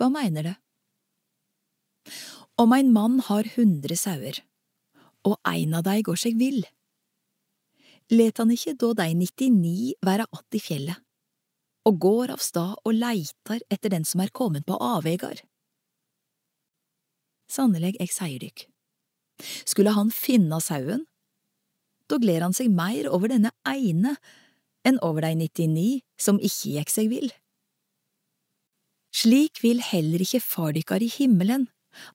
hva mener det? Om ein mann har hundre sauer, og ein av dei går seg vill, let han ikke da dei 99 være att i fjellet, og går av stad og leitar etter den som er kommet på avvegar? Sannelig, eg sier dykk, skulle han finne sauen, da gler han seg meir over denne ene enn over dei 99 som ikke gikk seg vill. Slik vil heller ikke far dykkar i himmelen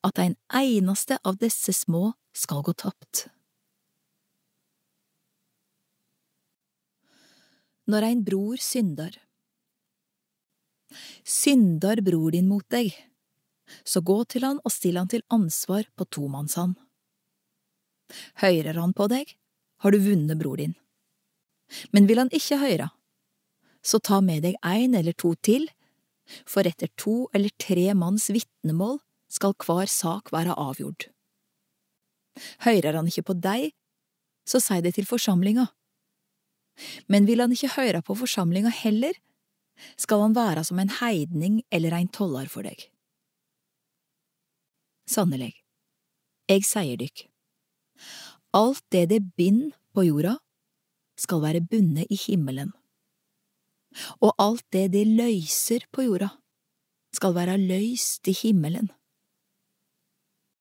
at ein eneste av disse små skal gå tapt. Når ein bror syndar Syndar bror din mot deg, så gå til han og still han til ansvar på tomannshånd. Høyrer han på deg, har du vunnet bror din. Men vil han ikke høyre, så ta med deg ein eller to til, for etter to eller tre manns vitnemål skal hver sak være avgjord. Høyrer han ikke på deg, så si det til forsamlinga. Men vil han ikke høre på forsamlinga heller, skal han være som en heidning eller ein tollar for deg. Sannelig, eg sier dykk, alt det det bind på jorda, skal være bundet i himmelen, og alt det de løyser på jorda, skal være løyst i himmelen.